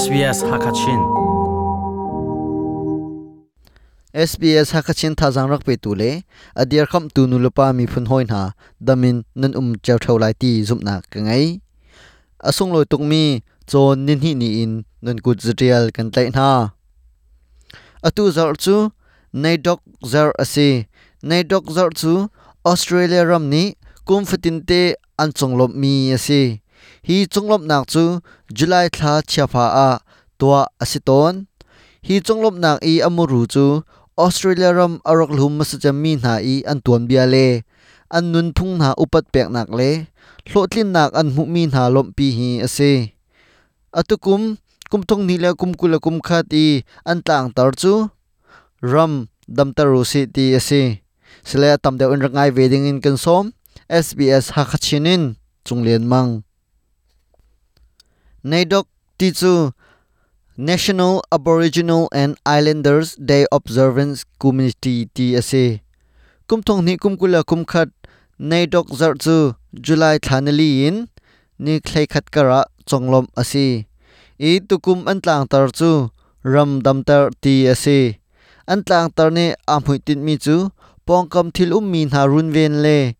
SBS Hakachin. SBS hakachin tha jang rak pe tu le, adiar kham tu nu lupa mi phun hoi na, damin nan um chaw thau lai ti zum na ka ngai. Asung loi tuk mi, chon nin hi ni in, nan kut zrial kan tlai na. Atu zar chu nei dok zar ase. Nei dok zar chu, australia ram ni, kum fatin te an chonglop mi ase hi chonglop nak chu july thla chha pha a tua asiton. Hi chonglop nak i amuru chu australia ram arok lhum ma sa mi na i an tuan bia le. An nun phung na upat pek nak le. Hlotlin nak an mu mi na lom pi hi ase. Atukum kum thong ni la kum kula kum khat i an tang tar chu ram dam taru si ti ase. Sila tam de un rangai wedding in kan som SBS hakachinin chunglen mang. Nadok ti National Aboriginal and Islanders Day Observance Community Tsa. ase kum thong ni kum kula kum khat nei dok July thanali in, ni khlai khat kara chonglom asi. E tukum antlang tar chu ram dam tar ti ase antlang tar ne amhui tin mi chu pongkam thil um mi na run ven le.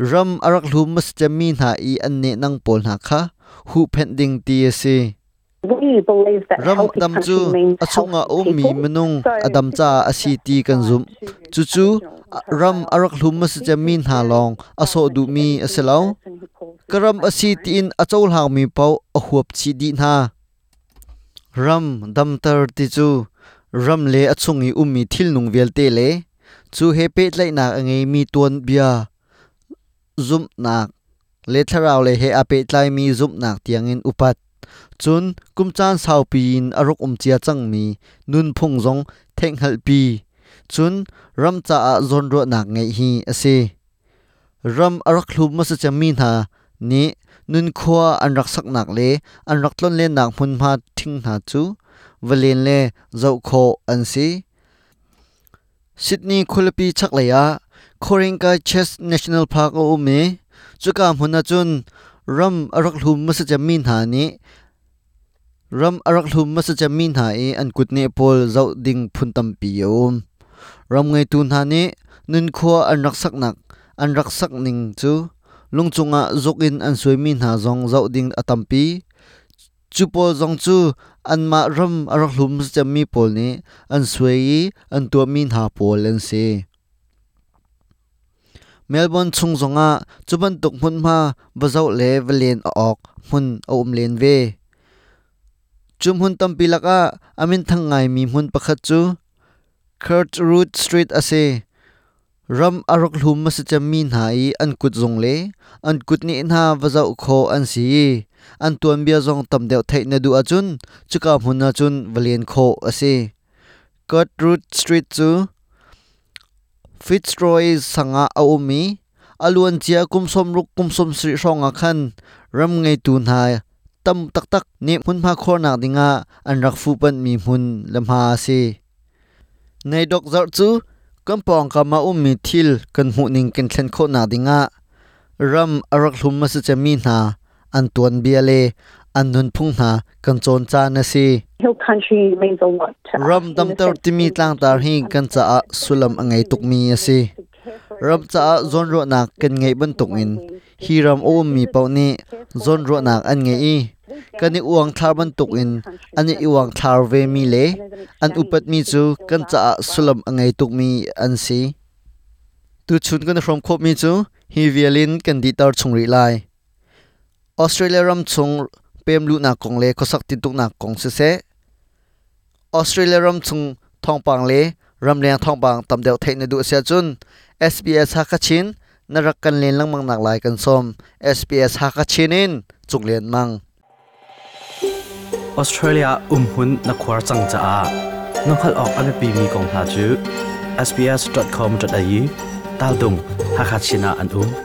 Ram arak lhum mas chami na i an ne nang pol na kha. Hu pending ti ase ram dam chu achunga om mi manung adam cha asi ti kan zum chu chu ram arak hlum mas chami na long aso du mi aselo karam asi ti in achol hang mi pau a huap chi di na ram dam tar ti chu ram le achungi ummi thil nung vel te le chu he pe tlai nak angai mi tuan bia zum nak เลทราวเลเฮอาเปตไลมีซุมนักเตียงอินอุปัตจุนกุมจานสาวปีนอรุกอมเจียจังมีนุนพงจงเทงหัลปีจุนรำจ่าจนรัวนักไงฮีอเซรำอรักลุมมาสจะมีนานี้นุนคัวอันรักสักหนักเลอันรักล้นเลนักพุนมาทิ้งหาจูวเลนเลเจ้าโคอันซีซิดนีคุลปีชักเลยอะ Khorinka Chess National Park o me chuka hmuna chun ram arak hlum masa chamin ha ni ram arak hlum masa chamin ha e an kutne pol zau ding phuntam pi yom ram ngai tun ha ni nun khwa an rak sak nak an rak sak ning chu lungchunga zokin an suimin ha zong zau ding atampi chu pol zong chu an ma ram arak hlum sa mi pol ni an suai an to min ha pol an se Melbourne chung zonga chuban tuk mun ma, bazau le valen ok, mun om len ve. Chum hun tam pilaka amin thangai mi mun pakhat chu. Kurt Root Street ase. Ram arok hlum ma sa chamin ha an kut zong le. An kut ni na vazau kho an si an tuan bia zong tam deu thai na du achun chuka hmunna chun valian kho ase. Kurt root street chu. Fitzroy sanga a umi aluan chia kumsom ruk kumsom sri ronga khan ram ngai tu na tam tak tak ni mun pha khor nak dinga an rak fu pan mi mun lamha ase nei dok zar chu kampong kama umi thil kan mu ning ken thlen kho na dinga ram arak hlum ma sa chami na an tuan bia le an nun phung na kan chon cha na si. Hill country means a lot us. ram dam tar timi tlang tar hi kan cha a sulam angai tuk mi ase ram cha a zon ro nak kan ngai ban tuk in hi ram o mi pau ni zon ro nak an ngai i. Kani uang thar ban tuk in ani iwang thar ve mi le an upat mi chu kan cha a sulam angai tuk mi an si. Tu chun kan from khop mi chu hi violin kan di tar chungri lai. Australia ram chung เปมลุนากงเลขสักติดตุกนากงเสียออสเตรเลียรัมซุงทองปังเลรัมเลียงทองปังตำเดียวเทนดูเสียจุน SBS ฮักชินนรักกันเลียนลังมังหนักหลายกันซม SBS ฮักชินินจุงเลียนมังออสเตรเลียอุ้มหุ่นนักควาจังจ้าน้องขลอกอันเป็นปีมีกองหาจู sbs.com.au ตาดุงฮักชินาอันอุ้ม